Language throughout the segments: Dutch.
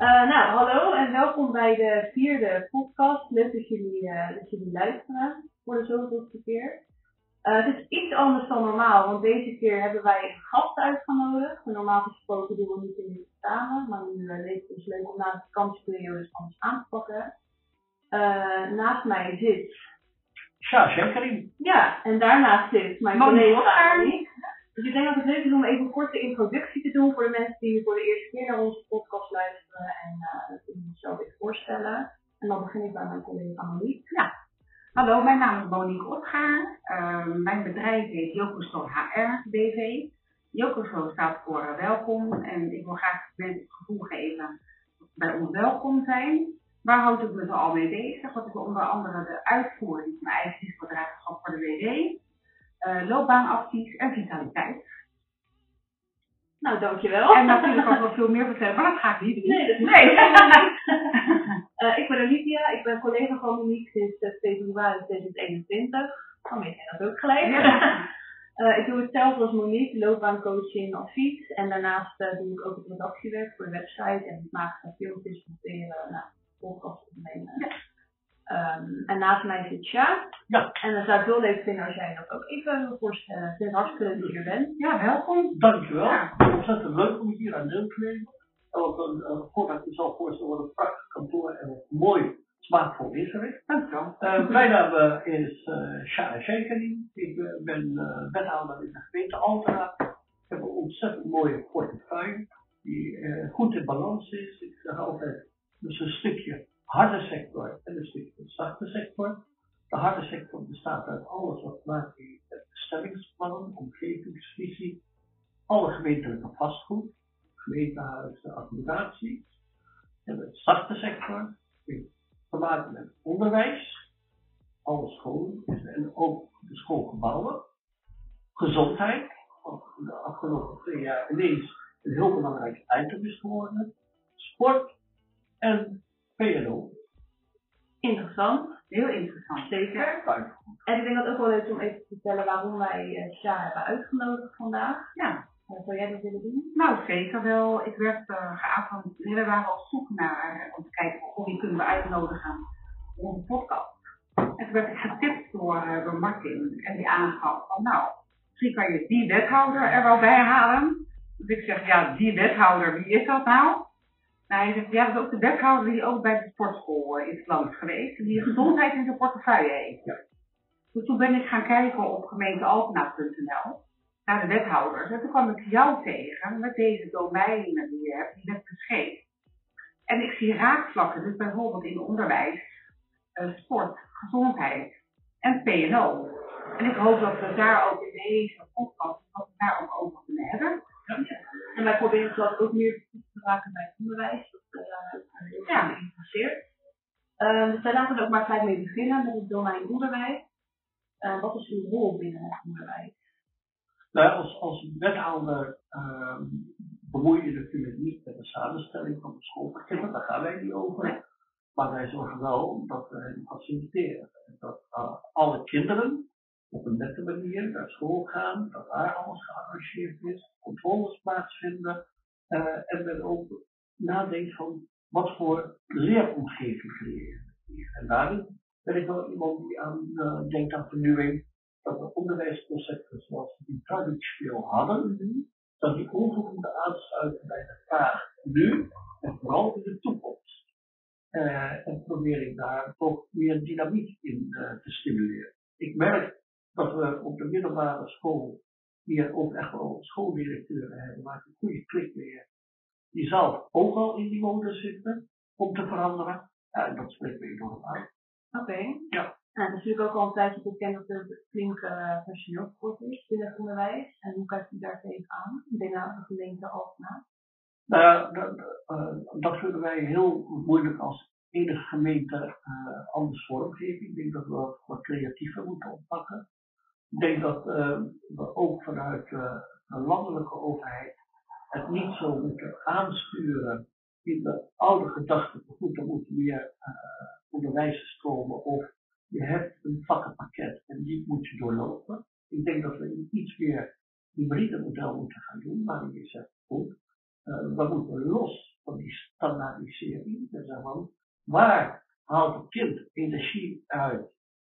Uh, nou, hallo en welkom bij de vierde podcast. Leuk dat jullie, uh, dat jullie luisteren voor de zoveelste keer. Uh, het is iets anders dan normaal, want deze keer hebben wij een gast uitgenodigd. Normaal gesproken doen we niet in dit samen, maar nu leek het ons leuk om na de vakantieperiode anders aan te pakken. naast mij zit... Ja, zeker. Ja, en daarnaast zit mijn collega dus ik denk dat het leuk is om even een korte introductie te doen voor de mensen die voor de eerste keer naar onze podcast luisteren. En uh, dat ik mezelf even voorstellen. En dan begin ik bij mijn collega Monique. Ja. Hallo, mijn naam is Monique Otgaar. Uh, mijn bedrijf heet Jokosto HR BV. Jokosto staat voor uh, welkom en ik wil graag mensen het gevoel geven dat ze bij ons welkom zijn. Waar houd ik me zo al mee bezig? Dat is onder andere de uitvoering van mijn eigen risicodrijverschap voor de WD uh, loopbaanadvies en vitaliteit. Nou, dankjewel. En natuurlijk ook wel veel meer vertellen, maar dat ga ik niet doen. Nee, dat is nee. uh, ik ben Olivia, ik ben collega van Monique sinds februari 2021. Oh, weet jij dat ook gelijk? Ja. uh, ik doe hetzelfde als Monique, loopbaancoaching, advies. En daarnaast doe ik ook het redactiewerk voor de website en ik maak filmpjes, monteren, nou, podcasts opnemen. Ja. Um, en naast mij zit Sja. Ja. En dan zou ik heel leuk vinden als jij dat ook even wil voorstellen. Het is hartstikke leuk dat je er bent. Ja, welkom. Dankjewel. Ja. Ontzettend leuk om hier aan deel te nemen. En ook een, een voordat je zal voorstellen wat een prachtig kantoor en wat mooi smaakvol ingericht. Dankjewel. Uh, mijn naam uh, is uh, Sja Shekeri. Ik ben wethouder in de gemeente Altena. Ik heb een ontzettend mooie portefeuille die goed in balans is. Ik zeg altijd, dus een stukje harde sector en een stukje zachte sector. De harde sector bestaat uit alles wat maakt heeft met omgevingsvisie, alle gemeentelijke vastgoed, gemeentehuizen, accommodatie. En de zachte sector heeft te maken met onderwijs, alle scholen en ook de schoolgebouwen, gezondheid, wat de afgelopen twee jaar ineens een heel belangrijk item is geworden, sport en PNO. Interessant. Heel interessant. Zeker. En ik denk dat het ook wel leuk is om even te vertellen waarom wij uh, Sja hebben uitgenodigd vandaag. Ja. Uh, zou jij dat willen doen? Nou, zeker wel. Ik werd uh, geavond, we waren op zoek naar, om te kijken hoe wie kunnen we uitnodigen voor onze podcast. En toen werd ik getipt door, door Martin en die aangaf van nou, misschien kan je die wethouder er wel bij halen. Dus ik zeg, ja, die wethouder, wie is dat nou? Nou, hij zegt, ja, dat is ook de wethouder die ook bij de sportschool uh, is langs geweest. Die gezondheid in zijn portefeuille heeft. Ja. Dus toen ben ik gaan kijken op gemeentealtenaar.nl naar de wethouders. En toen kwam ik jou tegen met deze domeinen die je hebt, die net beschreven. En ik zie raakvlakken, dus bijvoorbeeld in onderwijs, uh, sport, gezondheid en PNO. En ik hoop dat we daar ook in deze podcast, dat we daar ook over kunnen hebben. En wij proberen dat ook meer te maken bij het onderwijs. Dat erg ja. geïnteresseerd. Uh, dus wij laten er ook maar gelijk mee beginnen met het domein onderwijs. Uh, wat is uw rol binnen het onderwijs? Nou, als, als wethouder uh, bemoei je natuurlijk niet met de samenstelling van de schoolpakketten, daar gaan wij niet over. Nee. Maar wij zorgen wel dat we hen faciliteren. Dat uh, alle kinderen op een nette manier naar school gaan, dat daar alles gearrangeerd is, controles plaatsvinden uh, en men ook nadenkt van wat voor leeromgeving creëren. En daarin ben ik wel iemand die aan uh, denkt aan vernieuwing, dat de onderwijsconcepten zoals we die traditioneel hadden, dat die onvoldoende aansluiten bij de vraag nu en vooral in de toekomst. Uh, en probeer ik daar toch meer dynamiek in te stimuleren. Ik merk dat we op de middelbare school hier ook echt wel schooldirecteuren hebben, waar een goede klik mee Die zelf ook al in die motor zitten om te veranderen. Ja, en dat spreekt me enorm uit. Oké. Okay. Ja. En het is natuurlijk ook al een tijdje bekend dat er flink uh, personeelskort is binnen het onderwijs. En hoe kijkt u daar tegenaan binnen de gemeente Alkmaar? Nou ja, dat, uh, dat vinden wij heel moeilijk als enige gemeente uh, anders vormgeven. Ik denk dat we wat, wat creatiever moeten oppakken. Ik denk dat uh, we ook vanuit uh, de landelijke overheid het niet zo moeten aansturen in de oude gedachte, goed, er moeten meer uh, onderwijzers komen of je hebt een vakkenpakket en die moet je doorlopen. Ik denk dat we iets meer hybride model moeten gaan doen, maar je zegt goed, uh, we moeten los van die standaardisering. Dus waar haalt het kind energie uit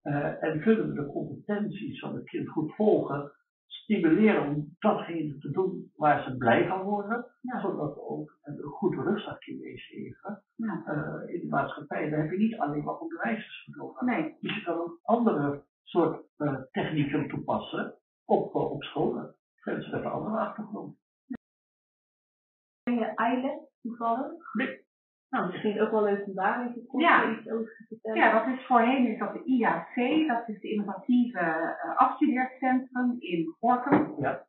uh, en kunnen we de competenties van het kind goed volgen, stimuleren om datgene te doen waar ze blij van worden, ja. zodat we ook een goed rugzakje meegeven ja. uh, in de maatschappij. Daar heb je niet alleen maar onderwijzers voor nodig. Nee. Dus je kan ook andere soort uh, technieken toepassen op, op scholen. Mensen met een andere achtergrond. Ben je ILET toevallig? Nee. Nou, misschien ook wel leuk om daar even kort ja. iets over te vertellen. Ja, dat is voorheen is dat de IAC, dat is de innovatieve uh, afstudeercentrum in Gorkum. Ja.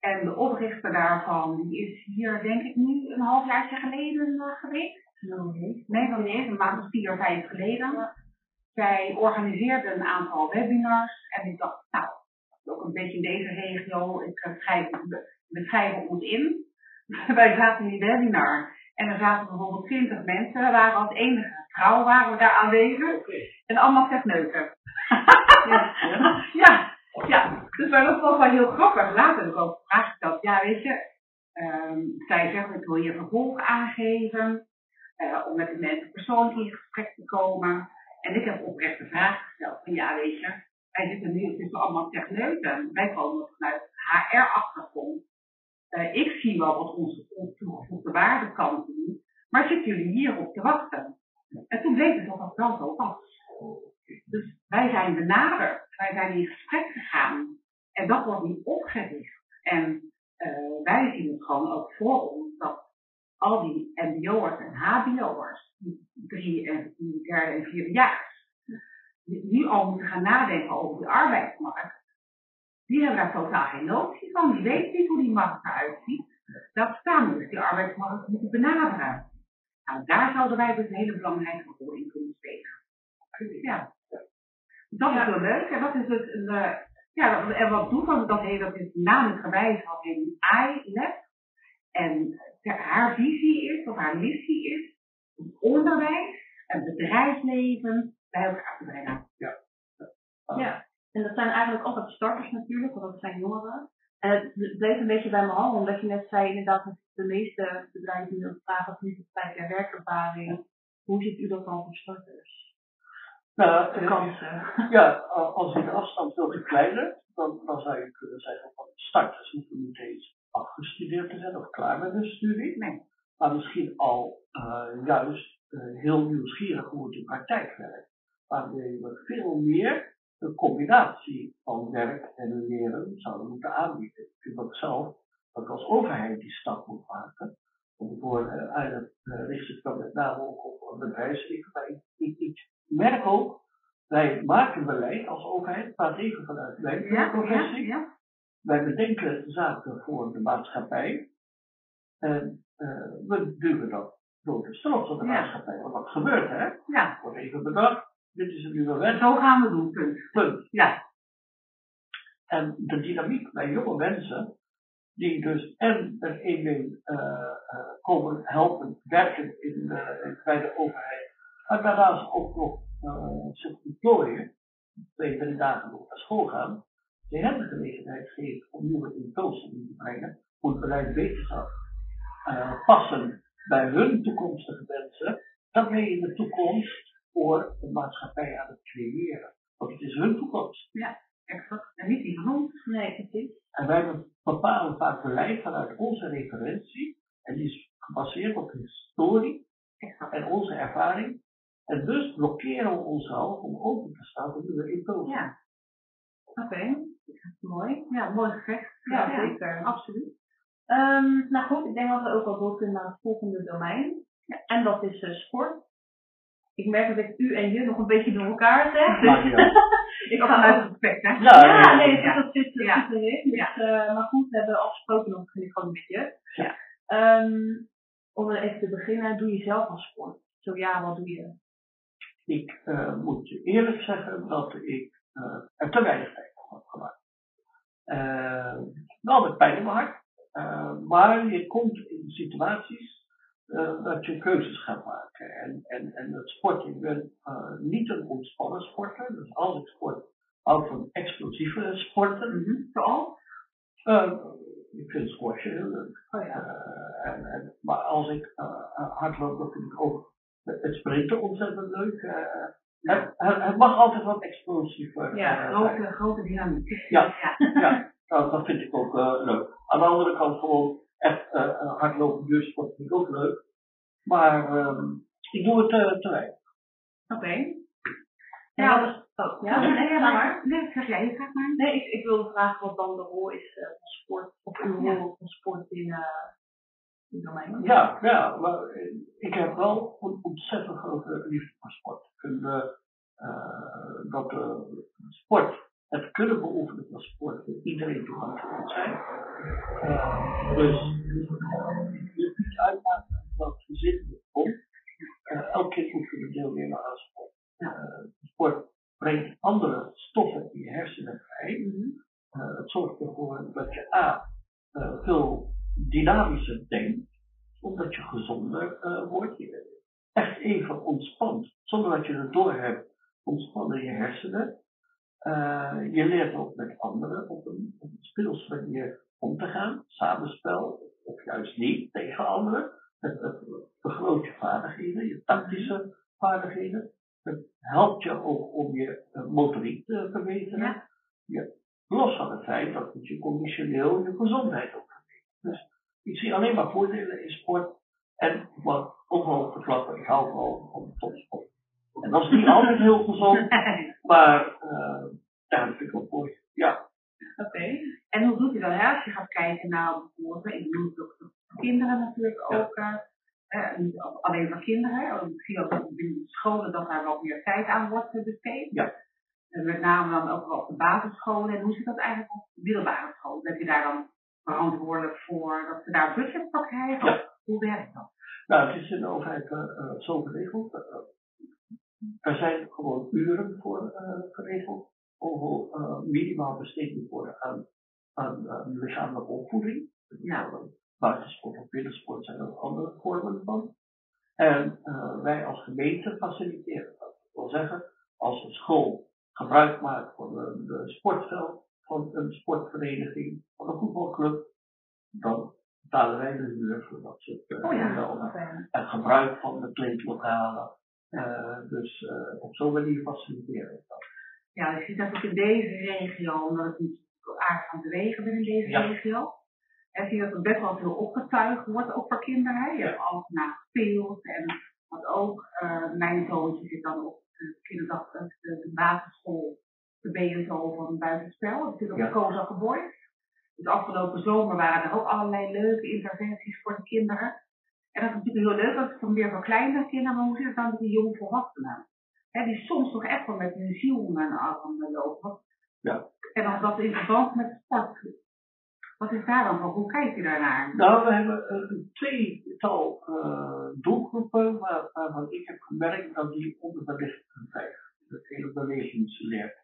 En de oprichter daarvan die is hier denk ik nu een halfjaartje geleden uh, geweest. Nee, nee, nog niet een maand of vier, vijf geleden. Ja. Zij organiseerde een aantal webinars en ik dacht, nou, ook een beetje in deze regio, ik uh, schrijf, we schrijven ons in. Wij zaten in die webinar en er zaten bijvoorbeeld 20 mensen, we waren als enige vrouw waren we daar aanwezig. En allemaal techneuten. ja. ja, ja. Dus maar dat was wel heel grappig. Later heb ik ook gevraagd gesteld, ja weet je, um, zij zegt ik wil je vervolg aangeven, uh, om met de mensen persoonlijk in gesprek te komen. En ik heb oprecht de vraag gesteld van ja weet je, wij zitten nu, het is allemaal techneuten. Wij komen vanuit HR-achtergrond. Uh, ik zie wel wat onze toegevoegde waarde kan doen, maar zitten jullie hierop te wachten? En toen bleek het dat dat wel zo was. Dus wij zijn benaderd, wij zijn in gesprek gegaan en dat wordt niet opgericht. En uh, wij zien het gewoon ook voor ons dat al die MBO'ers en HBO'ers, drie en derde en vierde jaar, nu al moeten gaan nadenken over de arbeidsmarkt, die hebben daar totaal geen notie van. Die weten niet hoe die markt eruit ziet. Dat staan dus die arbeidsmarkt moeten benaderen. Nou, daar zouden wij dus een hele belangrijke rol in kunnen spelen. Ja. Dat is heel leuk. En dat is dus uh, ja, en wat doet dat? Dat, heet, dat is namelijk gewijs van een I-lab. En haar visie is, of haar missie is, het onderwijs en bedrijfsleven bij elkaar te brengen. Ja. Ja. En dat zijn eigenlijk altijd starters natuurlijk, want dat zijn jongeren. En het bleef een beetje bij me hangen, omdat je net zei inderdaad dat de meeste bedrijven nu vragen of niet vijf jaar werkervaring. Hoe ziet u dat dan voor starters? Nou, de kansen. Ja, als je de afstand wil verkleinen, dan, dan zou je kunnen zeggen van starters hoeven niet eens afgestudeerd te zijn of klaar met hun studie. Nee. Maar misschien al uh, juist uh, heel nieuwsgierig hoe het in praktijk werkt. Waarmee we veel meer een combinatie van werk en leren zouden moeten aanbieden. Ik vind ook zelf dat als overheid die stap moet maken. Om voor uh, eigenlijk uh, richt zich dan met name ook op bedrijfsleven. Maar ik, ik, ik, merk ook, wij maken beleid als overheid, praat even vanuit mijn Ja, professie. ja, ja. Wij bedenken zaken voor de maatschappij. En uh, we duwen dat door de strot van de maatschappij. Want wat gebeurt hè? Ja, Wordt even bedacht, dit is een nieuwe wet, zo gaan we doen, punt. punt. Ja, En de dynamiek bij jonge mensen, die dus en een mee uh, komen helpen werken in, uh, bij de overheid, en daarnaast ook nog uh, zich ontplooien, twee, drie dagen nog naar school gaan, die hen de gelegenheid geeft om nieuwe impulsen in te brengen, hoe het beleid wetenschap uh, passen bij hun toekomstige wensen, dan ben je in de toekomst voor de maatschappij aan het creëren. Want het is hun toekomst. exact. En niet die van ons. Nee, precies. En wij bepalen vaak beleid vanuit onze referentie. En die is gebaseerd op historie Exact. en onze ervaring. En dus blokkeren we onszelf om open te staan voor nieuwe impulsen. Ja, Oké, mooi. ja, mooi gezegd. Ja, zeker. Absoluut. Ehm, nou goed, ik denk dat we ook al door kunnen naar het volgende domein. En dat is eh, sport. Ik merk dat ik u en je nog een beetje door elkaar zeg. Dus ik ga vanuit uit. respect, hè? Ja, Ja, ja, nee, ja. dat zit er Ja. zit erin. Dus, Ja. eh, maar goed, we hebben afgesproken, dan begin ik gewoon met je. Ja. Ehm, om even te beginnen, doe je zelf al sport? Zo ja, wat doe je? Ik uh, moet je eerlijk zeggen dat ik uh, er te weinig tijd voor heb gemaakt. Uh, wel met pijn in mijn hart. Uh, maar je komt in situaties uh, dat je keuzes gaat maken. En, en, en het sport, ik ben uh, niet een ontspannen sporter. Dus als ik sport, hou van explosieve sporten. Mhm. Zoals? Uh, ik vind squashen heel leuk. Oh ja. En, en, maar als ik hardloop, dan vind ik ook het sprinten ontzettend leuk. Het, het, het, mag altijd wat explosiever Ja, grote, grote dynamiek. Ja, ja. ja nou, dat vind ik ook leuk. Aan de andere kant gewoon echt hardlopen, duursport vind ik ook leuk. Maar um, ik doe het te weinig. Oké. Okay. Ja, ja, oh, ja, nee, nee, maar. Nee, zeg jij je vraag maar. Nee, ik, ik wilde vragen wat dan de rol is uh, van sport, of uw rol van sport in, uh, in domein. Ja, ja, maar ik heb wel een ontzettend grote liefde voor sport. Ik vind uh, dat sport, het kunnen beoefenen van sport, voor iedereen toegankelijk moet zijn. dus je kunt uitmaken dat gezin komt. elk kind moet kunnen deelnemen aan sport. Uh, sport brengt andere stoffen in je hersenen vrij. Uh, het zorgt ervoor dat je A. Uh, veel dynamischer denkt, omdat je gezonder wordt. Je echt even ontspant, zonder dat je het door hebt, ontspannen je hersenen. Je leert ook met anderen op een, op een speelse manier om te gaan, samenspel, of juist niet tegen anderen. Het, het vergroot je vaardigheden, je tactische vaardigheden. Het helpt je ook om je uh, motoriek te verbeteren. Ja. Ja. Los van het feit dat het je conditioneel je gezondheid ook verbetert. Dus ik zie alleen maar voordelen in sport. En wat ook wel te klappen, ik hou wel van topsport. En dat is niet altijd heel gezond, maar uh, ja, dat vind ik wel mooi. Ja. Oké. Okay. En hoe doet je dat hè? als je gaat kijken naar bijvoorbeeld, ik noem het ook kinderen natuurlijk ook. Uh, niet alleen voor kinderen. Misschien ook binnen de scholen dat daar wat meer tijd aan wordt besteed. Ja. En met name dan ook wel op de basisscholen. En hoe zit dat eigenlijk op de middelbare school? Ben je daar dan verantwoordelijk voor dat ze daar budget voor krijgen? Ja. Hoe werkt dat? Nou, het is in de overheid uh, zo geregeld. Uh, er zijn gewoon uren voor geregeld. Hoeveel minimaal besteed worden aan, aan lichamelijke opvoeding. Ja buitensport of binnensport zijn er andere vormen van. En uh, wij als gemeente faciliteren dat. Dat wil zeggen, als een school gebruik maakt van een, een sportveld, van een sportvereniging, van een voetbalclub, dan betalen wij de huur voor dat soort uh, oh ja, En gebruik van de kleedlokalen. Uh, dus uh, op zo'n manier faciliteren we dat. Ja, je ziet dat ook in deze regio, omdat het niet aardig aan bewegen bent in deze ja. regio. En zie dat er best wel veel opgetuigd wordt, ook voor kinderen. Je hebt alles na speelt en wat ook. Uh, mijn zoontje zit dan op de kinderdag, de, de basisschool, de BSO van buitenspel. Dat zit op de Koza Geboord. Dus afgelopen zomer waren er ook allerlei leuke interventies voor de kinderen. En dat is natuurlijk heel leuk, dat is dan weer voor kleinere kinderen, maar hoe zit het dan met die jonge volwassenen? Hè, die soms toch echt wel met hun ziel aan de lopen. Ja. En als dat in verband met sport wat is daar dan van? Hoe kijk je daarnaar? Nou, we hebben een tweetal uh, doelgroepen waar, waarvan ik heb gemerkt dat die onderbelicht zijn. Het hele bewegingsleer.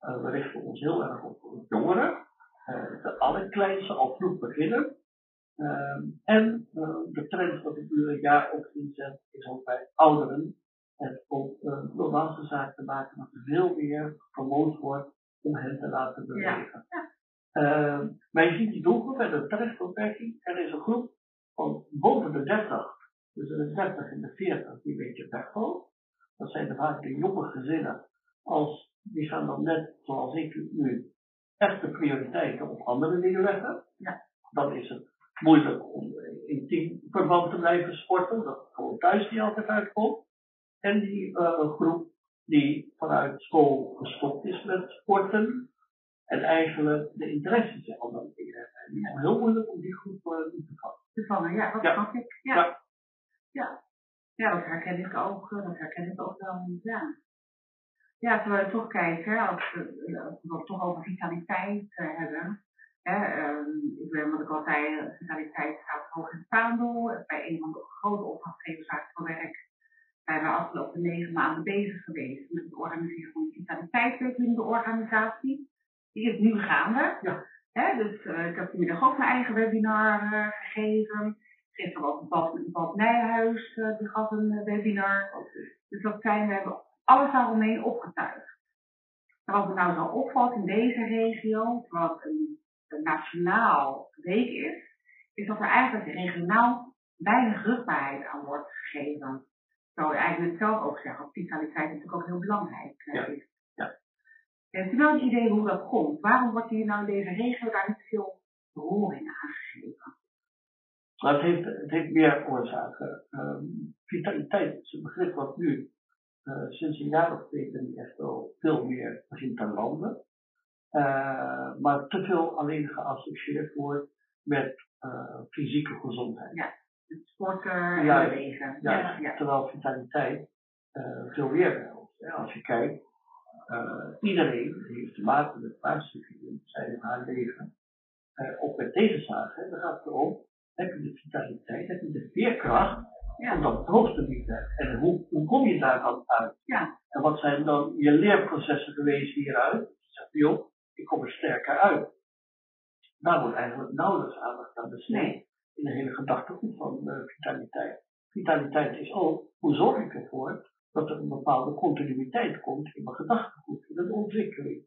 Uh, we richten ons heel erg op jongeren. Uh, de allerkleinste al vroeg beginnen. Uh, en de trend wat ik nu een jaar op inzet is ook bij ouderen. Het ook een globale zaak te maken dat er veel meer gepromoot wordt om hen te laten bewegen. Ja. Uh, maar je ziet die doelgroep en de terechtopmerking. Er is een groep van boven de 30, dus de 30 en de 40, die een beetje wegvalt. Dat zijn vaak de jonge gezinnen. Als, die gaan dan net, zoals ik nu, echt de prioriteiten op andere dingen leggen. Ja. Dan is het moeilijk om in teamverband te blijven sporten, dat het gewoon thuis niet altijd uitkomt. En die uh, groep die vanuit school gestopt is met sporten, en eigenlijk de interesses in andere dingen Het is heel moeilijk om die groep uh, te vatten. Te vangen, ja, dat snap ik. Ja. ja. Ja. ja. dat herken ik ook, dat herken ik ook wel. Ja. Ja, terwijl we toch kijken, als we, als we het toch over vitaliteit hebben. Hè, um, ik ben wat ik al zei, vitaliteit staat hoog in het vaandel. Bij een van de grote opdrachtgevers waar ik voor werk, zijn we afgelopen negen maanden bezig geweest met het organiseren van vitaliteitsweek in de organisatie. Die is nu gaande. Ja. Hè, dus uh, ik heb vanmiddag ook mijn eigen webinar uh, gegeven. Gisteren was Bad, Bad Nijhuis, uh, die gaf een webinar. Dus dat zijn, we hebben alles daaromheen opgetuigd. En wat me nou zo opvalt in deze regio, wat een nationaal week is, is dat er eigenlijk regionaal weinig rugbaarheid aan wordt gegeven. Zou je eigenlijk zelf ook zeggen, dat vitaliteit natuurlijk ook heel belangrijk Ja. is. Ja. Heeft u wel een idee hoe dat komt? Waarom wordt hier nou in deze regio daar niet veel behoring aan gegeven? Maar het heeft, het heeft meer oorzaken. Ehm, vitaliteit is een begrip wat nu eh, sinds een jaar of twee echt wel veel meer begint te landen. Eh, maar te veel alleen geassocieerd wordt met eh, fysieke gezondheid. Sporten Ja, en bewegen. Ja, ja. Terwijl vitaliteit eh, veel meer hè. Als je kijkt, iedereen heeft te maken met vraagstukken in zijn of haar leven. Ook met tegenslagen, dan gaat het erom, heb je de vitaliteit, heb je de veerkracht om Ja. dat hoog te bieden. En hoe, hoe kom je daar dan uit? Ja. En wat zijn dan je leerprocessen geweest hieruit? Zegt, joh, ik kom er sterker uit. Daar wordt eigenlijk nauwelijks aandacht aan Nee. in de hele gedachtegoed van eh, vitaliteit. Vitaliteit is ook, hoe zorg ik ervoor dat er een bepaalde continuïteit komt in mijn gedachtegoed, in de ontwikkeling.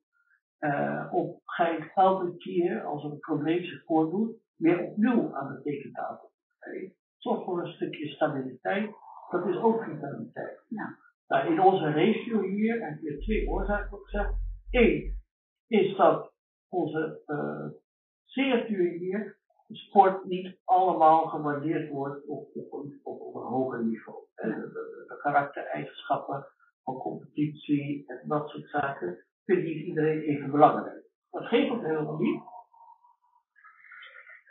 Eh of ga ik elke keer als een probleem zich voordoet, weer opnieuw aan de tekentafel. Okay? Zorg voor een stukje stabiliteit, dat is ook vitaliteit. Ja. Nou, in onze regio hier heb je twee oorzaken gezegd. Eén is dat onze uh, CFU hier sport niet allemaal gewaardeerd wordt op, op, een, op, op een hoger niveau. De, de, de karaktereigenschappen van competitie en dat soort zaken vindt niet iedereen even belangrijk. Dat geeft ook helemaal niet.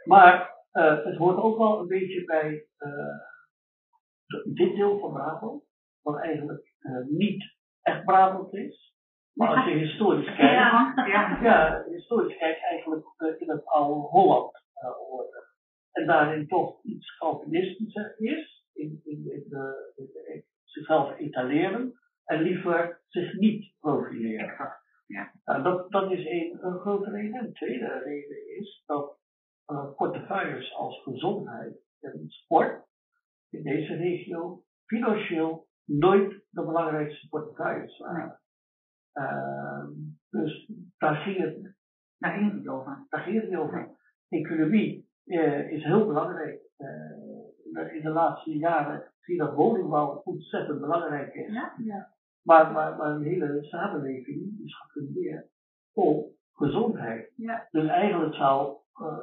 Maar uh, het hoort ook wel een beetje bij uh, dit deel van Brabant, wat eigenlijk uh, niet echt Brabant is. Maar als je historisch kijkt, Ja, ja. ja historisch kijkt eigenlijk in het oude Holland hoorde. En daarin toch iets Calvinistischer is, in, in, in, de, in de, zichzelf etaleren en liever zich niet profileren. Ja. Nou, dat, dat is een, een grote reden. Een tweede reden is dat uh, portefeuilles als gezondheid en sport in deze regio financieel nooit de belangrijkste portefeuilles waren. Uh, dus daar ging het, daar ging het niet over. Daar ging het niet over. Economie uh, is heel belangrijk. Uh, in de laatste jaren zie je dat woningbouw ontzettend belangrijk is. Ja? Ja. Maar, maar, maar een hele samenleving is gefundeerd op gezondheid. Ja. Dus eigenlijk zou uh,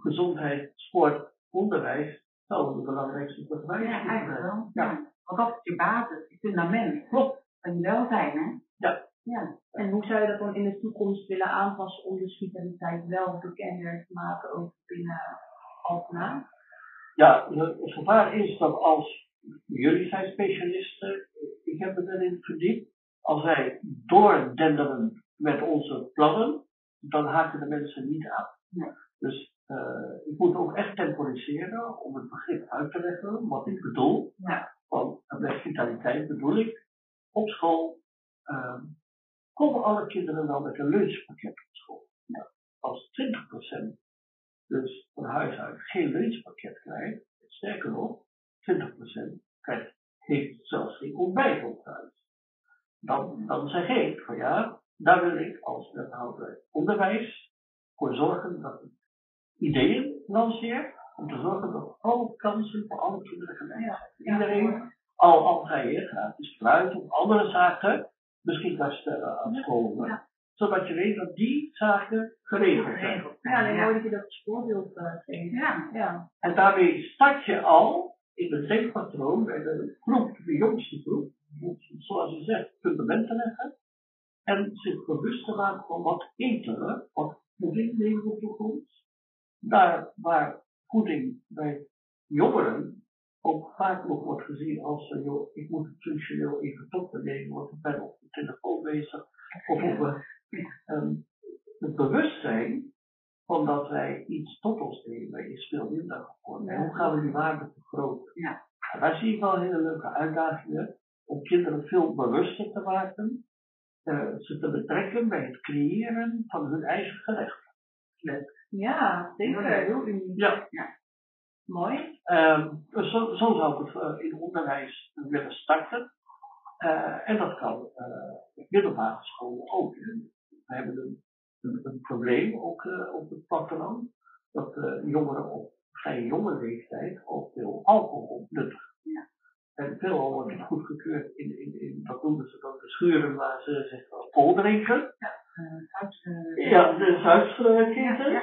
gezondheid, sport, onderwijs zou de belangrijkste ja, zijn. eigenlijk wel. Ja. ja. Want dat is je basis, je fundament. Klopt. Van je welzijn, hè? Ja. ja. En hoe zou je dat dan in de toekomst willen aanpassen om de vitaliteit wel bekender te maken, ook binnen Alkmaar? Ja, het gevaar is dat als jullie zijn specialisten, ik heb het erin verdiept, als wij doordenderen met onze plannen, dan haken de mensen niet aan. Nee. Dus uh, ik moet ook echt temporiseren om het begrip uit te leggen, wat ik bedoel. Ja. Want met vitaliteit bedoel ik op school, uh, komen alle kinderen wel met een lunchpakket op school. Ja. Als 20% dus van huis uit geen lunchpakket krijgt, sterker nog, 20% krijgt, heeft zelfs geen ontbijt op thuis. Dan, dan zeg ik van ja, daar wil ik als wethouder onderwijs voor zorgen dat ik ideeën lanceer, om te zorgen dat alle kansen voor alle kinderen gelijk zijn. Iedereen, al, al ga je gratis fruit of andere zaken, beschikbaar stellen aan scholen. Ja. Zodat je weet dat die zaken geregeld zijn. Ja, dan dat je dat voorbeeld uh, geeft. Ja. Ja. En daarmee start je al in het denkpatroon bij de groep, de jongste groep, zoals je zegt, fundamenten leggen. En zich bewust te maken van wat eten we, wat voeding we op de grond. Daar waar voeding bij jongeren ook vaak nog wordt gezien als, uh, joh, ik moet het functioneel even tot me nemen, want ik ben op de telefoon bezig. Of op uh, um, het bewustzijn van dat wij iets tot ons nemen is veel minder geworden. En hoe gaan we die waarde vergroten? Ja. En daar zie ik wel hele leuke uitdagingen om kinderen veel bewuster te maken, uh, ze te betrekken bij het creëren van hun eigen gerecht. Ja, zeker. Heel uniek. Ja. ja. Mooi. Um, dus zo, zo, zou het uh, in onderwijs willen starten. Eh, en dat kan uh, op middelbare scholen ook. We hebben een, een, een probleem ook op het platteland. Dat jongeren op vrij jonge leeftijd al veel alcohol nuttigen. Ja. En veelal wordt het goedgekeurd in, in, in, dat noemen ze dan de schuren waar ze zich vol drinken. Ja, ja de Zuidskinderen. Ja,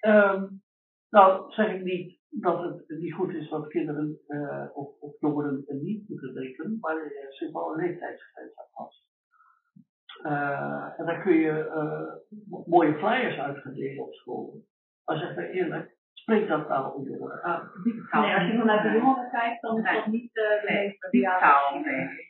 ja, um, nou, zeg ik niet dat het niet goed is dat kinderen uh, of, of jongeren niet moeten drinken, maar er zit wel een leeftijdsgrens aan vast. Uh, en dan kun je uh, mooie flyers uitgedelen op school. Maar zeg maar eerlijk, spreekt dat nou om jongeren aan? Nee, als je vanuit de jongeren kijkt, dan is dat niet de leeftijd.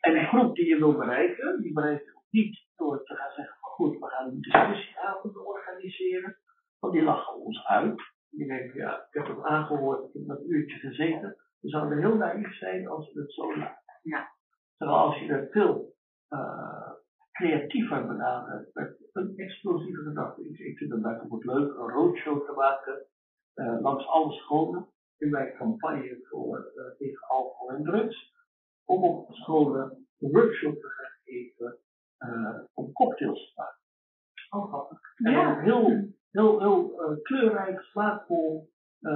En de groep die je wil bereiken, die bereikt je niet door te gaan zeggen van goed, we gaan een discussieavond organiseren. Want die lachen ons uit. Die denken, ja, ik heb het aangehoord, ik heb dat uurtje gezeten. We zouden heel naïef zijn als we het zo laten. Ja. Terwijl als je er veel uh, creatiever benadert, met een explosieve gedachte. Ik, ik vind het bijvoorbeeld leuk een roadshow te maken uh, langs alle scholen in mijn campagne voor uh, tegen alcohol en drugs. Om op scholen een workshop te gaan geven om cocktails te maken. Oh, grappig. En ja. heel heel, heel uh, kleurrijk, smaakvol uh,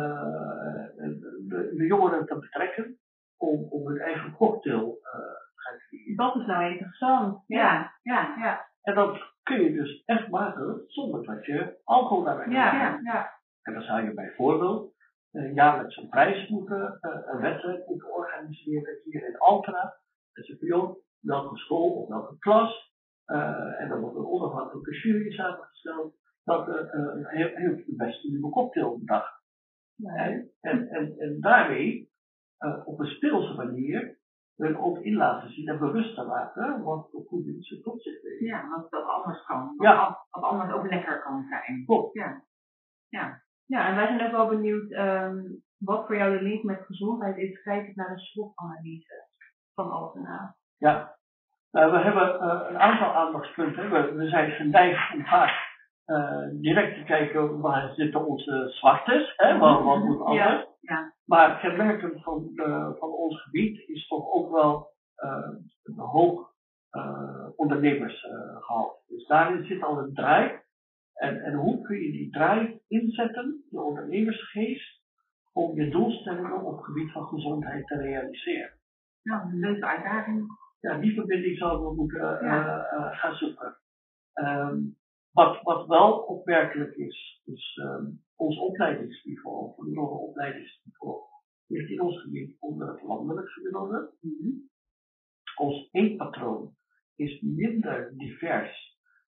de, de, jongeren te betrekken om, om hun eigen cocktail uh, te gaan creëren. Dat is nou interessant. Ja, ja, ja. En dat kun je dus echt maken zonder dat je alcohol daarbij ja, ja, ja. En dan zou je bijvoorbeeld uh, jaarlijks een prijs moeten, een wedstrijd moeten organiseren hier in Altena. Dat je van welke school of welke klas. Uh, en dan wordt een onafhankelijke jury samengesteld dat uh, heeft de beste nieuwe cocktail bedacht. En, en, en, en daarmee uh, op een speelse manier hun ook in laten zien en bewust te maken wat voor voeding ze tot zich nemen. Ja, want dat anders kan. Wat, ja. wat anders ook lekker kan zijn. Klopt. Ja. Ja. ja, en wij zijn ook wel benieuwd um, wat voor jou de link met gezondheid is, kijkend naar de SWOT-analyse van Altena. Ja, uh, we hebben uh, een aantal aandachtspunten. We, we zijn geneigd om vaak uh, direct te kijken waar zitten onze zwaktes, hè, wat, wat moet anders. Ja, ja. Maar kenmerkend van, de, van ons gebied is toch ook wel uh, een hoog ondernemersgehalte. dus daarin zit al een draai. En, en hoe kun je die draai inzetten, de ondernemersgeest, om je doelstellingen op het gebied van gezondheid te realiseren? Nou, een leuke uitdaging. Ja, die verbinding zouden we moeten ja. gaan zoeken. Um, wat, wat wel opmerkelijk is, is um, ons opleidingsniveau, of een opleidingsniveau, ligt in ons gebied onder het landelijk gemiddelde. Mm -hmm. Ons eetpatroon is minder divers.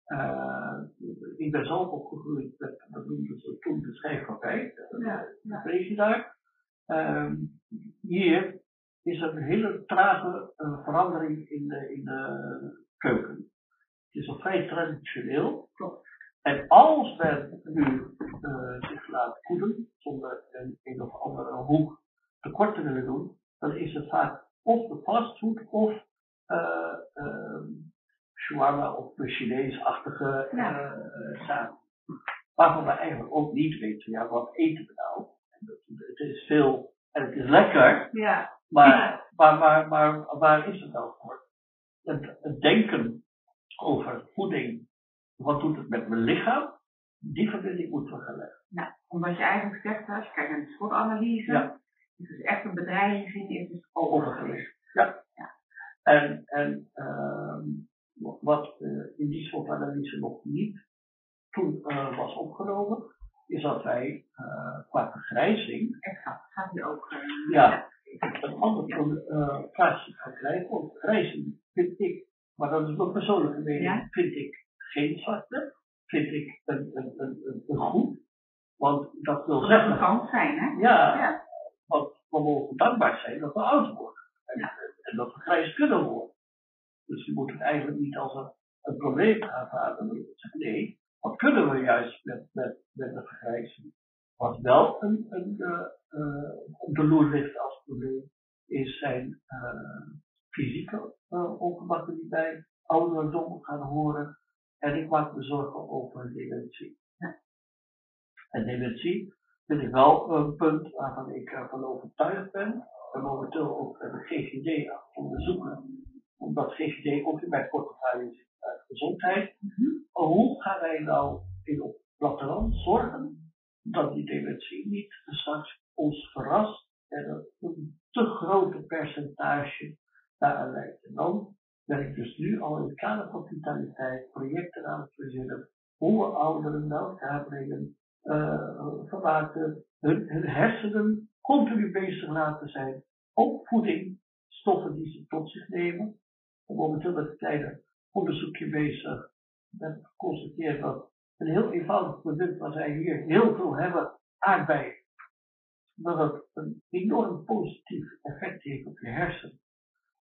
Uh, ik ben zelf opgegroeid met, dat noemden ze toen de schijfpartij, ja, ja. daar. Um, hier is er een hele trage uh, verandering in de, in de keuken. Het is al vrij traditioneel. En als men nu uh, zich laat voeden, zonder een, een of andere hoek tekort te willen doen, dan is het vaak of de fastfood of uh, uh, shawarma of de Chinees-achtige ja. uh, zaken. Waarvan we eigenlijk ook niet weten, ja, wat eten we nou? Het is veel en het is lekker, ja. Maar, maar, maar, maar, waar is het nou voor? Het, het denken over voeding, wat doet het met mijn lichaam, die verbinding moeten we gaan leggen. Nou, omdat je eigenlijk zegt, als je kijkt naar de SWOT-analyse, ja. is het echt een bedreiging, is dus overgewicht. Ja. ja. En, en uh, wat uh, in die SWOT-analyse nog niet toen uh, was opgenomen, is dat wij uh, qua vergrijzing. Exact, gaat die ook. ja, een ander plaatsje gaan krijgen, want vergrijzing vind ik maar dat is mijn persoonlijke mening, vind ik geen zwarte, vind ik een, een, een, een, goed. Want dat wil zeggen. Dat kan zijn, hè? Ja, ja. Want we mogen dankbaar zijn dat we oud worden. En, ja. en dat we grijs kunnen worden. Dus je moet het eigenlijk niet als een, een probleem aanvaarden. Nee, wat kunnen we juist met, met, met de vergrijzing? Wat wel een, een, uh, uh, op de loer ligt als probleem, is zijn uh, fysieke uh, ongemakken die bij ouderdom gaan horen. En ik maak me zorgen over dementie. Ja. En dementie vind ik wel een punt waarvan ik ervan overtuigd ben. En momenteel ook de GGD onderzoeken omdat GGD ook in mijn portefeuille zit uit gezondheid. Mhm. Hoe gaan wij nou in op platteland zorgen dat die dementie niet straks ons verrast en een te grote percentage daaraan leidt. En dan ben ik dus nu al in het kader van vitaliteit projecten aan het verzinnen hoe we ouderen bij elkaar brengen, uh, hun, hersenen continu bezig laten zijn op voeding, stoffen die ze tot zich nemen. En momenteel met een onderzoekje bezig. En geconstateerd dat een heel eenvoudig product wat wij hier heel veel hebben, aardbei, dat het een enorm positief effect heeft op je hersenen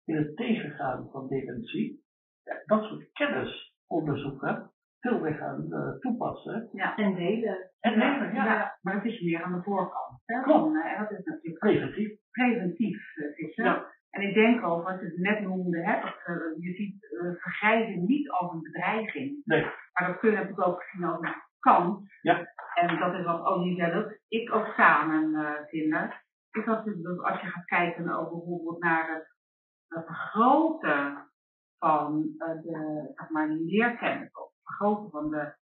in het tegengaan van dementie. Ja, dat soort kennisonderzoeken veel weer gaan uh, toepassen. Ja. En delen. En delen, ja. ja. Maar dat is meer aan de voorkant. Hè? Klopt. En uh, dat is natuurlijk Preventief. preventief. Uh, is, Ja. En ik denk ook, wat je net noemde, hè, dat, uh, je ziet vergrijzen niet als een bedreiging. Nee. Maar dat kun je natuurlijk ook zien als een kans. Ja. En dat is wat Olivia dat ik ook samen vinden. Is dat, dat als je gaat kijken ook bijvoorbeeld naar het, het vergroten van uh, de zeg maar, leerkennis, of het vergroten van de,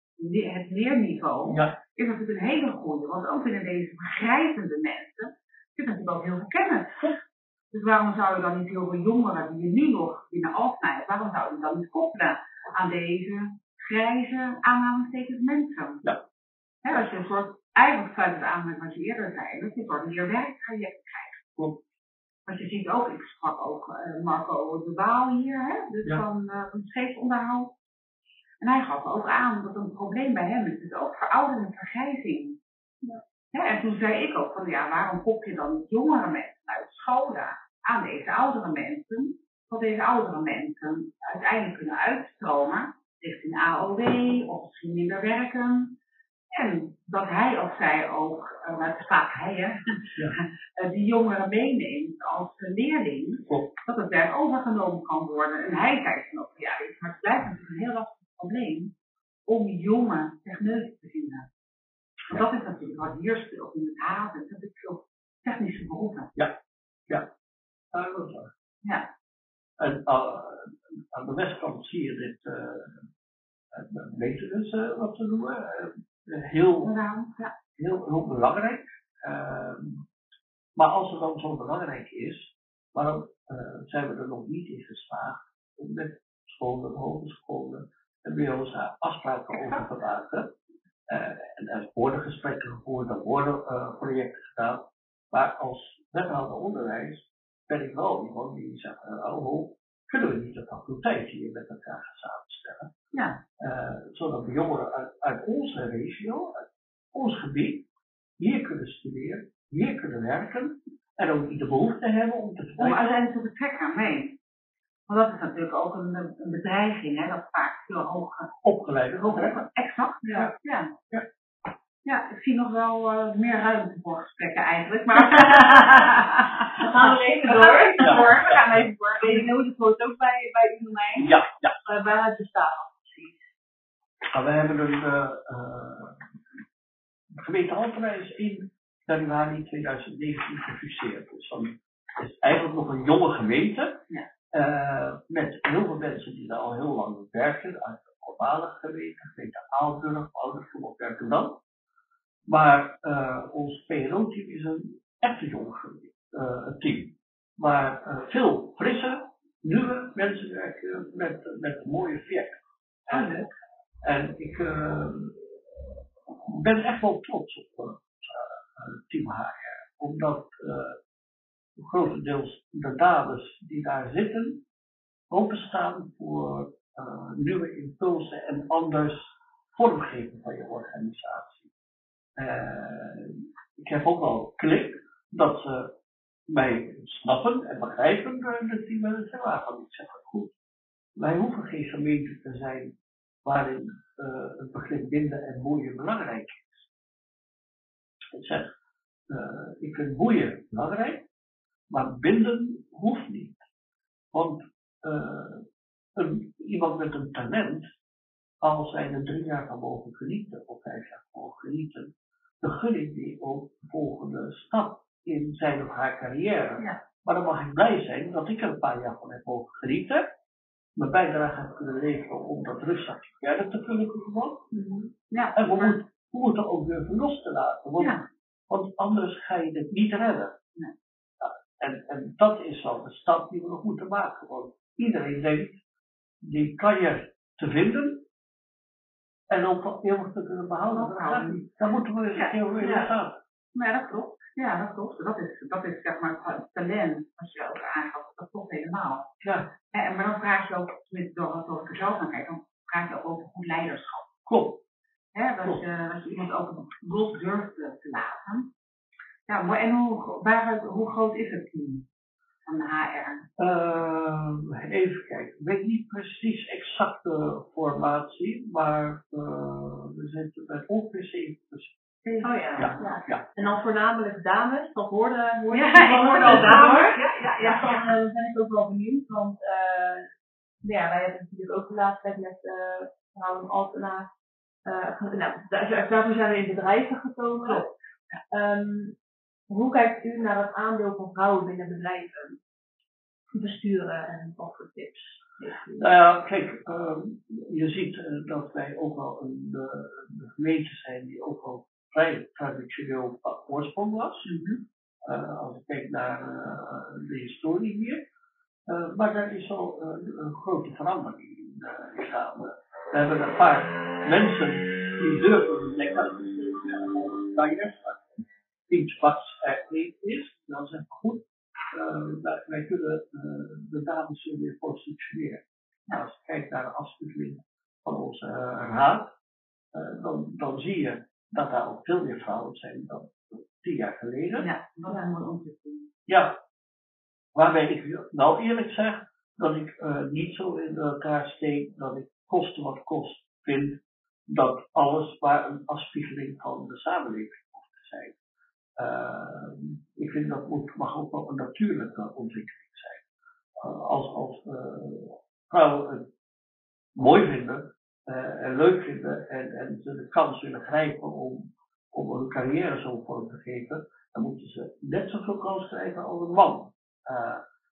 het leerniveau, Ja. is natuurlijk een hele goede. Want ook binnen deze vergrijzende mensen zit natuurlijk ook heel veel kennis. Dus waarom zou je dan niet heel veel jongeren die je nu nog binnen hebt, waarom zou je dan niet koppelen aan deze grijze aanhalingstekens mensen? Ja. He, als je een soort, eigenlijk sluit het aan met wat je eerder zei, dat je een soort leerwerktraject krijgt. Klopt. Want je ziet ook, ik sprak ook uh, Marco de Waal hier, hè, dus Ja. van, uh, van scheepsonderhoud. En hij gaf ook aan dat een probleem bij hem is, dus ook veroudering en vergrijzing. Ja. Hè, en toen zei ik ook van, ja, waarom kop je dan niet jongere mensen uit scholen aan deze oudere mensen, dat deze oudere mensen uiteindelijk kunnen uitstromen richting AOW of misschien minder werken. En dat hij of zij ook, uh, het staat hij hè, Ja. die jongeren meeneemt als leerling, Klopt. dat het werk overgenomen kan worden. En hij zei van ook, ja, maar het blijft natuurlijk een heel lastig probleem om jonge techneuten te vinden. Want dat is natuurlijk wat hier speelt in het haven, dat is veel technische beroepen. Ja, dat is waar. Ja. En uh, aan de westkant zie je dit uh, maintenance, uh, wat ze noemen. Uh, heel, ja. heel, heel belangrijk. Ehm, maar als het dan zo belangrijk is, waarom uh, zijn we er nog niet in geslaagd om met scholen, hogescholen en BO's afspraken over te maken? Uh, en er worden gesprekken gevoerd, er worden projecten gedaan. Maar als wethouder onderwijs ben ik wel iemand die zegt, oh, kunnen we niet de faculteit hier met elkaar gaan samenstellen? Ja. Uh, zodat de jongeren uit, uit onze regio, uit ons gebied, hier kunnen studeren, hier kunnen werken en ook niet de behoefte hebben om te Om uiteindelijk te betrekken, nee. Want dat is natuurlijk ook een, een bedreiging, hè, dat vaak veel hoger opgeleid. Exact, ja. ja. ja. Ja, ik zie nog wel uh, meer ruimte voor gesprekken eigenlijk, maar we gaan er even door. We gaan even door. We gaan even door. Weet je dat hoort ook bij, bij u domein. Ja, ja. Uh, waar het bestaat precies? Nou, we hebben een uh, uh, gemeente Alphen is in januari 2019 gefuseerd. Dus dan is het eigenlijk nog een jonge gemeente. Ja. Uh, met heel veel mensen die daar al heel lang werken. Uit de globale gemeente, gemeente Aalburg, Ouderschap werken dan. Maar uh, ons PRO-team is een echt jong uh, team. Maar uh, veel frisse, nieuwe mensen werken met, met mooie veerkracht. En, en ik ben echt wel trots op Team HR. Omdat grotendeels de dames die daar zitten openstaan voor nieuwe impulsen en anders vormgeven van je organisatie. Uh, ik heb ook wel klik dat ze mij snappen en begrijpen dat die mensen waarvan ik zeg goed. Wij hoeven geen gemeente te zijn waarin uh, het begrip binden en boeien belangrijk is. Ik zeg, ik vind boeien belangrijk, maar binden hoeft niet. Want een, iemand met een talent, als zij er drie jaar van mogen genieten of vijf jaar van mogen genieten, dan gun ik die ook de volgende stap in zijn of haar carrière. Ja. Maar dan mag ik blij zijn dat ik er een paar jaar van heb mogen genieten. mijn bijdrage heb kunnen leveren om dat rustig verder te kunnen doen. Mhm. Ja, En we maar- moeten, we moeten ook durven los te laten, want, Ja. want anders ga je dit niet redden. Nee. Ja, en, en dat is wel de stap die we nog moeten maken. Want iedereen denkt, die kan je te vinden en ook eeuwig te kunnen behouden. Daar moeten we Ja, keer weer ja. gaan. Maar ja, dat klopt. Ja, dat klopt. Dat is, dat is zeg maar het talent, als je ook aangaf, dat klopt helemaal. Ja, En, maar dan vraag je ook, tenminste door, ik er zelf naar kijk, dan vraag je ook over goed leiderschap. klopt. Hè, dat, je, dat je iemand ook los durft te, te laten. Ja, maar en hoe, hoe groot is het team van de HR? Eh, even kijken. Ik weet niet precies exacte formatie, maar eh, we zitten met ongeveer 70 persoon. Oh ja. Ja, ja. ja. En dan voornamelijk dames, dat hoorde, hoorde Ja, ik hoorde al hoor. dames. Ja, ja, ja. Ja, dan eh, ben ik ook wel benieuwd, want eh, ja, wij hebben natuurlijk ook de laatste tijd met uh, Vrouwen Altena, uh, nou, daar- daarvoor zijn we in bedrijven gekomen. Ehm, hoe kijkt u naar het aandeel van vrouwen binnen bedrijven? Besturen en wat voor tips? Nou ja, kijk, ehm, je ziet eh, dat wij ook wel een, de, de gemeente zijn die ook wel vrij traditioneel van oorsprong was. Eh, als ik kijk naar eh, de historie hier. Eh, maar daar is al eh, een grote verandering in eh, gaande. We hebben een paar mensen die durven hun nek iets wat er niet is, dan zeggen we goed, eh, wij, kunnen eh, de dames weer positioneren. Nou, als je kijkt naar de afspiegeling van onze eh, raad, eh, dan, dan zie je dat daar ook veel meer vrouwen zijn dan tien jaar geleden. Ja, dat is een mooie ontwikkeling. Ja, waarbij ik nou eerlijk zeg dat ik eh, niet zo in elkaar steek dat ik koste wat kost vind dat alles maar een afspiegeling van de samenleving moet zijn. Eh, ik vind dat moet, mag ook wel een natuurlijke ontwikkeling zijn. Eh, als als eh, vrouwen het mooi vinden eh, en leuk vinden en, en ze de kans willen grijpen om, om een carrière zo vorm te geven, dan moeten ze net zoveel kans krijgen als een man.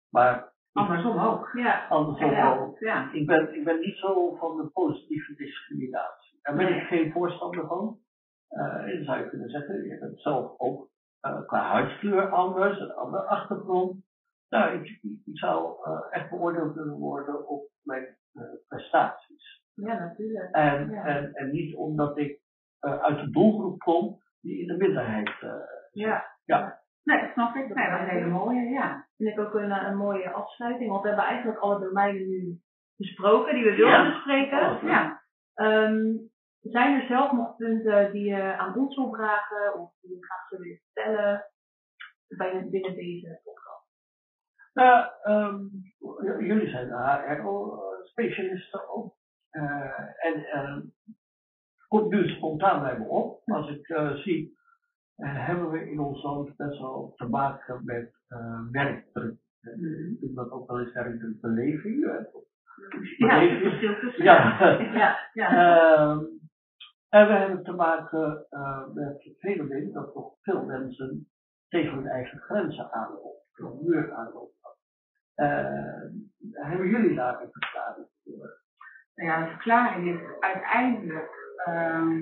Maar Andersom ook. Ja, andersom Ja, ook. ja. Ik ben, ik ben niet zo van de positieve discriminatie. Daar ben ik geen voorstander van. Eh, en zou je kunnen zeggen, je bent zelf ook eh, qua huidskleur anders, een andere achtergrond. Nou, ik, ik, ik zou eh, echt beoordeeld willen worden op mijn eh, prestaties. ja natuurlijk. En, Ja. en, en niet omdat ik eh, uit de doelgroep kom die in de minderheid eh, Ja, Nee, dat snap ik. Nee, dat is een hele mooie, ja. vind ik ook een, een mooie afsluiting, want we hebben eigenlijk alle domeinen nu besproken die we wilden Ja. bespreken. Oh, Ja. Ehm, zijn er zelf nog punten die je aan ons wil vragen of die je graag zou willen vertellen bij, binnen deze podcast? Nou, ehm, jullie zijn de HRO-specialisten ook. Eh, en ehm komt nu spontaan bij me op. Als ik eh, zie, eh, hebben we in ons land best wel te maken met eh werkdruk. Eh, Ik noem dat ook wel eens. Ja, het Beleving. tussen. Ja. ja, ja. En we hebben te maken eh, met het fenomeen dat toch veel mensen tegen hun eigen grenzen aanlopen, een muur aanlopen. Eh, hebben jullie daar een verklaring voor? Nou ja, de verklaring is uiteindelijk, ehm,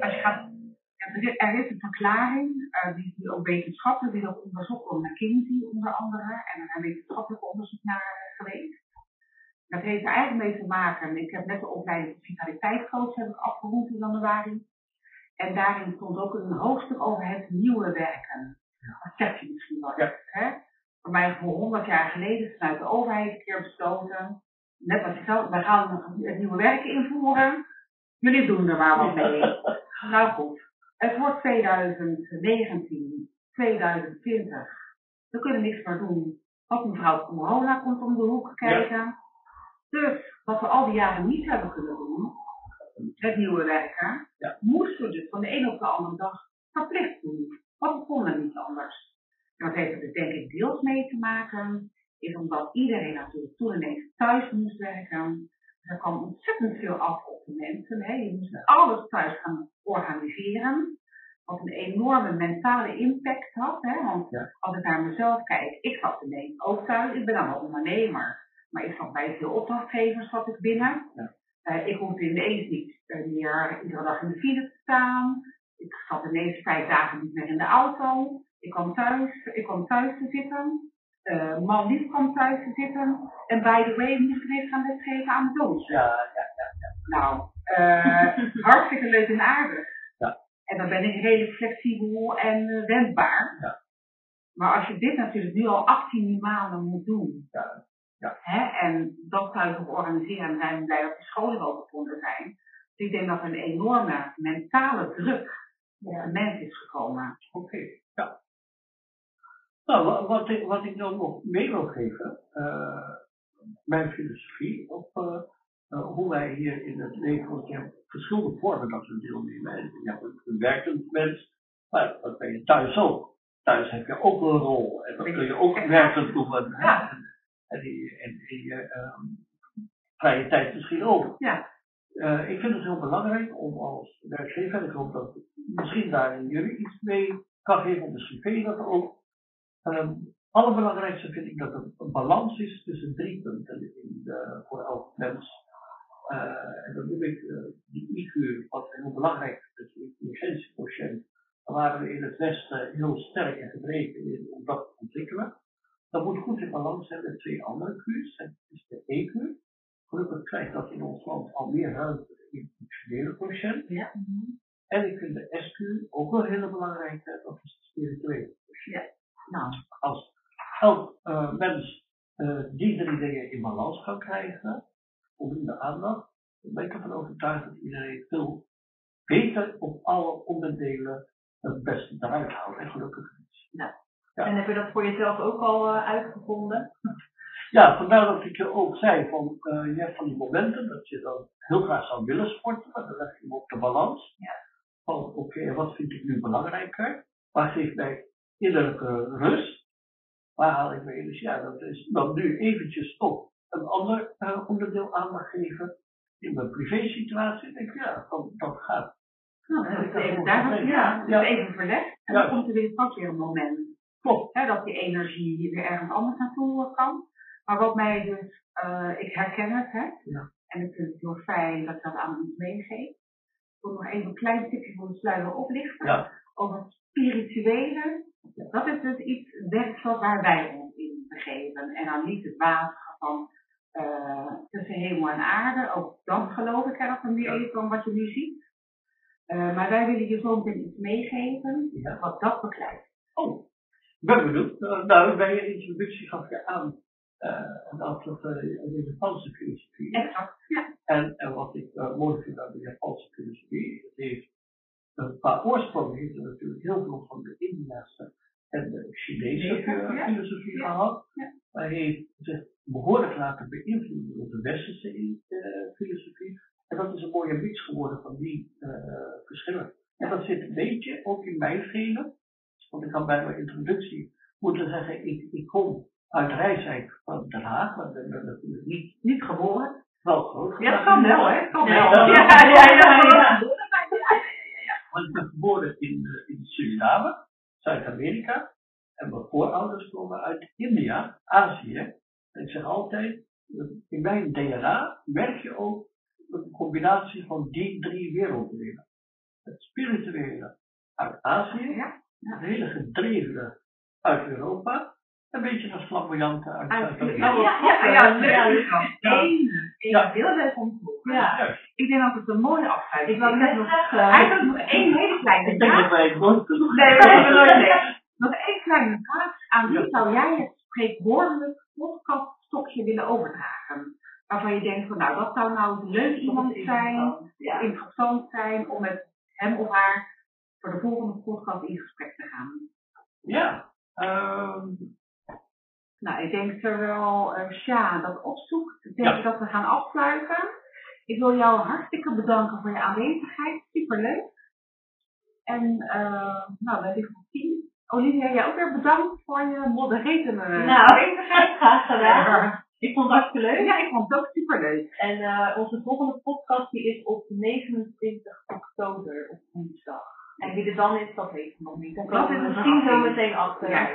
als je gaat, er is- een verklaring, eh, die is ook wetenschappelijk, die ook onderzocht door McKinsey onder andere, en er zijn wetenschappelijk onderzoek naar geweest. Dat heeft er eigenlijk mee te maken, ik heb net de opleiding vitaliteitscoach heb ik afgerond in januari. En daarin stond ook een hoofdstuk over het nieuwe werken. Dat zegt je misschien wel Ja. hè? Voor mij voor 100 jaar geleden is vanuit de overheid een keer besloten, net als zelf, wij gaan het nieuwe werken invoeren. Jullie doen er maar wat mee. Nou goed, het wordt 2019, 2020. We kunnen niks meer doen. Ook mevrouw corona komt om de hoek kijken. Dus wat we al die jaren niet hebben kunnen doen, het nieuwe werken, Ja. moesten we dus van de ene op de andere dag verplicht doen. Want we konden niet anders. En dat heeft er dus denk ik deels mee te maken, is omdat iedereen natuurlijk toen ineens thuis moest werken. Er kwam ontzettend veel af op de mensen. Hè. Je moest alles thuis gaan organiseren. Wat een enorme mentale impact had. Hè. Want Ja. als ik naar mezelf kijk, ik zat ineens ook thuis. Ik ben dan wel ondernemer. Maar ik zat bij veel opdrachtgevers wat ik binnen. Ja. Uh, ik hoefde ineens niet uh, meer iedere dag in de file te staan. Ik zat ineens vijf dagen niet meer in de auto. Ik kwam thuis, ik kwam thuis te zitten. Uh, man lief kwam thuis te zitten. En by the way, moest ik ineens gaan lesgeven aan de doos. Ja, ja, ja. ja. Nou, hartstikke leuk en aardig. Ja. En dan ben ik redelijk flexibel en wendbaar. Ja. Maar als je dit natuurlijk nu al 18 maanden moet doen. Ja. Ja. Hè, en dat ook organiseren. En zijn blij dat de scholen wel bevonden zijn. Dus ik denk dat er een enorme mentale druk op de mens is gekomen. Oké, okay. ja. Nou, wat ik, wat ik dan nog mee wil geven, uh, mijn filosofie op uh, uh, hoe wij hier in het leven, want je hebt verschillende vormen dat we deelnemen. Je hebt een werkend mens, maar dat ben je thuis ook. Thuis heb je ook een rol en dat kun je ook werkend doen. Ja. En in je um, vrije tijd misschien ook. Ja. Uh, ik vind het heel belangrijk om als werkgever, en ik hoop dat misschien daar jullie iets mee kan geven, misschien vind je dat ook. Um, allerbelangrijkste vind ik dat er een balans is tussen drie punten in de, voor elk mens. Uh, en dan noem ik uh, die IQ, wat heel belangrijk is, de intelligentiequotient. Daar waren we in het Westen heel sterk en gedreven in om. Dat zijn met twee andere Q's. Dat is de EQ. Gelukkig krijgt dat in ons land al meer ruimte in het emotionele quotient. Ja. En ik vind de SQ ook wel heel belangrijk, dat is de spirituele quotient. Ja. Nou. Als elk uh, mens uh, die drie dingen in balans kan krijgen, voldoende aandacht, dan ben ik ervan overtuigd dat iedereen veel beter op alle onderdelen het beste eruit haalt. En gelukkig. Ja. Ja. En heb je dat voor jezelf ook al uh, uitgevonden? Ja, vandaar dat ik je ook zei van uh, je hebt van die momenten dat je dan heel graag zou willen sporten, maar dan leg je hem op de balans. Ja. Van oké, okay, wat vind ik nu belangrijker? Waar geeft mij innerlijke rust? Waar haal ik mijn energie uit? Dat is dan nu eventjes op een ander uh, onderdeel aandacht geven. In mijn privé situatie denk ik ja, dat, dat gaat. Nou, is even daar, ja, ja. even verlegd. En Ja. dan komt er weer straks weer een moment. Klopt. Hè, dat die energie weer ergens anders naartoe kan. Maar wat mij dus, uh, ik herken het, hè. Ja. En ik vind het heel fijn dat ik dat aan ons meegeef. Ik wil nog even een klein stukje voor de sluier oplichten. Ja. Over het spirituele. Dat is dus iets werkveld waar wij ons in begeven. En dan niet het water van uh, tussen hemel en aarde. Ook dat geloof ik er nog meer even van wat je nu ziet. Uh, maar wij willen je zo meteen iets meegeven Ja. wat dat beklijft. Oh, ben benieuwd. Uh, nou, bij je introductie gaf je aan uh, dat het uh, de Japanse filosofie. Exact. Ja. En, en wat ik uh, mooi vind aan de Japanse filosofie, het heeft een paar oorsprongen heeft er natuurlijk heel veel van de Indiase en de Chinese ja. filosofie Ja. gehad. Ja. Maar heeft zich behoorlijk laten beïnvloeden door de westerse filosofie. En dat is een mooie mix geworden van die verschillen. En dat zit een beetje ook in mijn genen. Want ik had bij mijn introductie moeten zeggen, ik, ik kom uit Rijswijk van Den Haag, maar ben natuurlijk niet, Niet geboren. wel groot Ja, dat kan wel, hè? Kan wel. ja, ja, ja, ja. Want ik ben geboren in, uh, in Suriname, Zuid-Amerika. En mijn voorouders komen uit India, Azië. En ik zeg altijd, in mijn DNA merk je ook een combinatie van die drie werelddelen. Het spirituele uit Azië, Ja. het hele gedrevene uit Europa, een beetje dat flamboyante uit Uit-. Ja, ja, ja, ja. Heel leuk om. Ja. Ik denk dat het een mooie afsluiting Ik wou is. net nog- zeggen. Eigenlijk nog één hele kleine Ik denk dat vraag. wij het nooit kunnen Nee, we hebben nooit niks. Nog één kleine vraag. Aan wie zou jij het spreekwoordelijk podcaststokje willen overdragen? Waarvan je denkt van nou, dat zou nou leuk iemand zijn, interessant zijn om met hem of haar voor de volgende podcast in gesprek te gaan. Ja. ehm, Nou, ik denk terwijl uh, Sja dat opzoekt, denk Ja. ik dat we gaan afsluiten. Ik wil jou hartstikke bedanken voor je aanwezigheid. Superleuk. En uh, nou, wij liggen op 10. Olivia, jij ook weer bedankt voor je modererende Nou, aanwezigheid. graag gedaan. Ik vond het hartstikke leuk. Ja, ik vond het ook superleuk. En uh, onze volgende podcast die is op 29 oktober op woensdag. En wie er dan is, dat weet ik nog niet. Dan Dat is misschien zo meteen achter. Ja.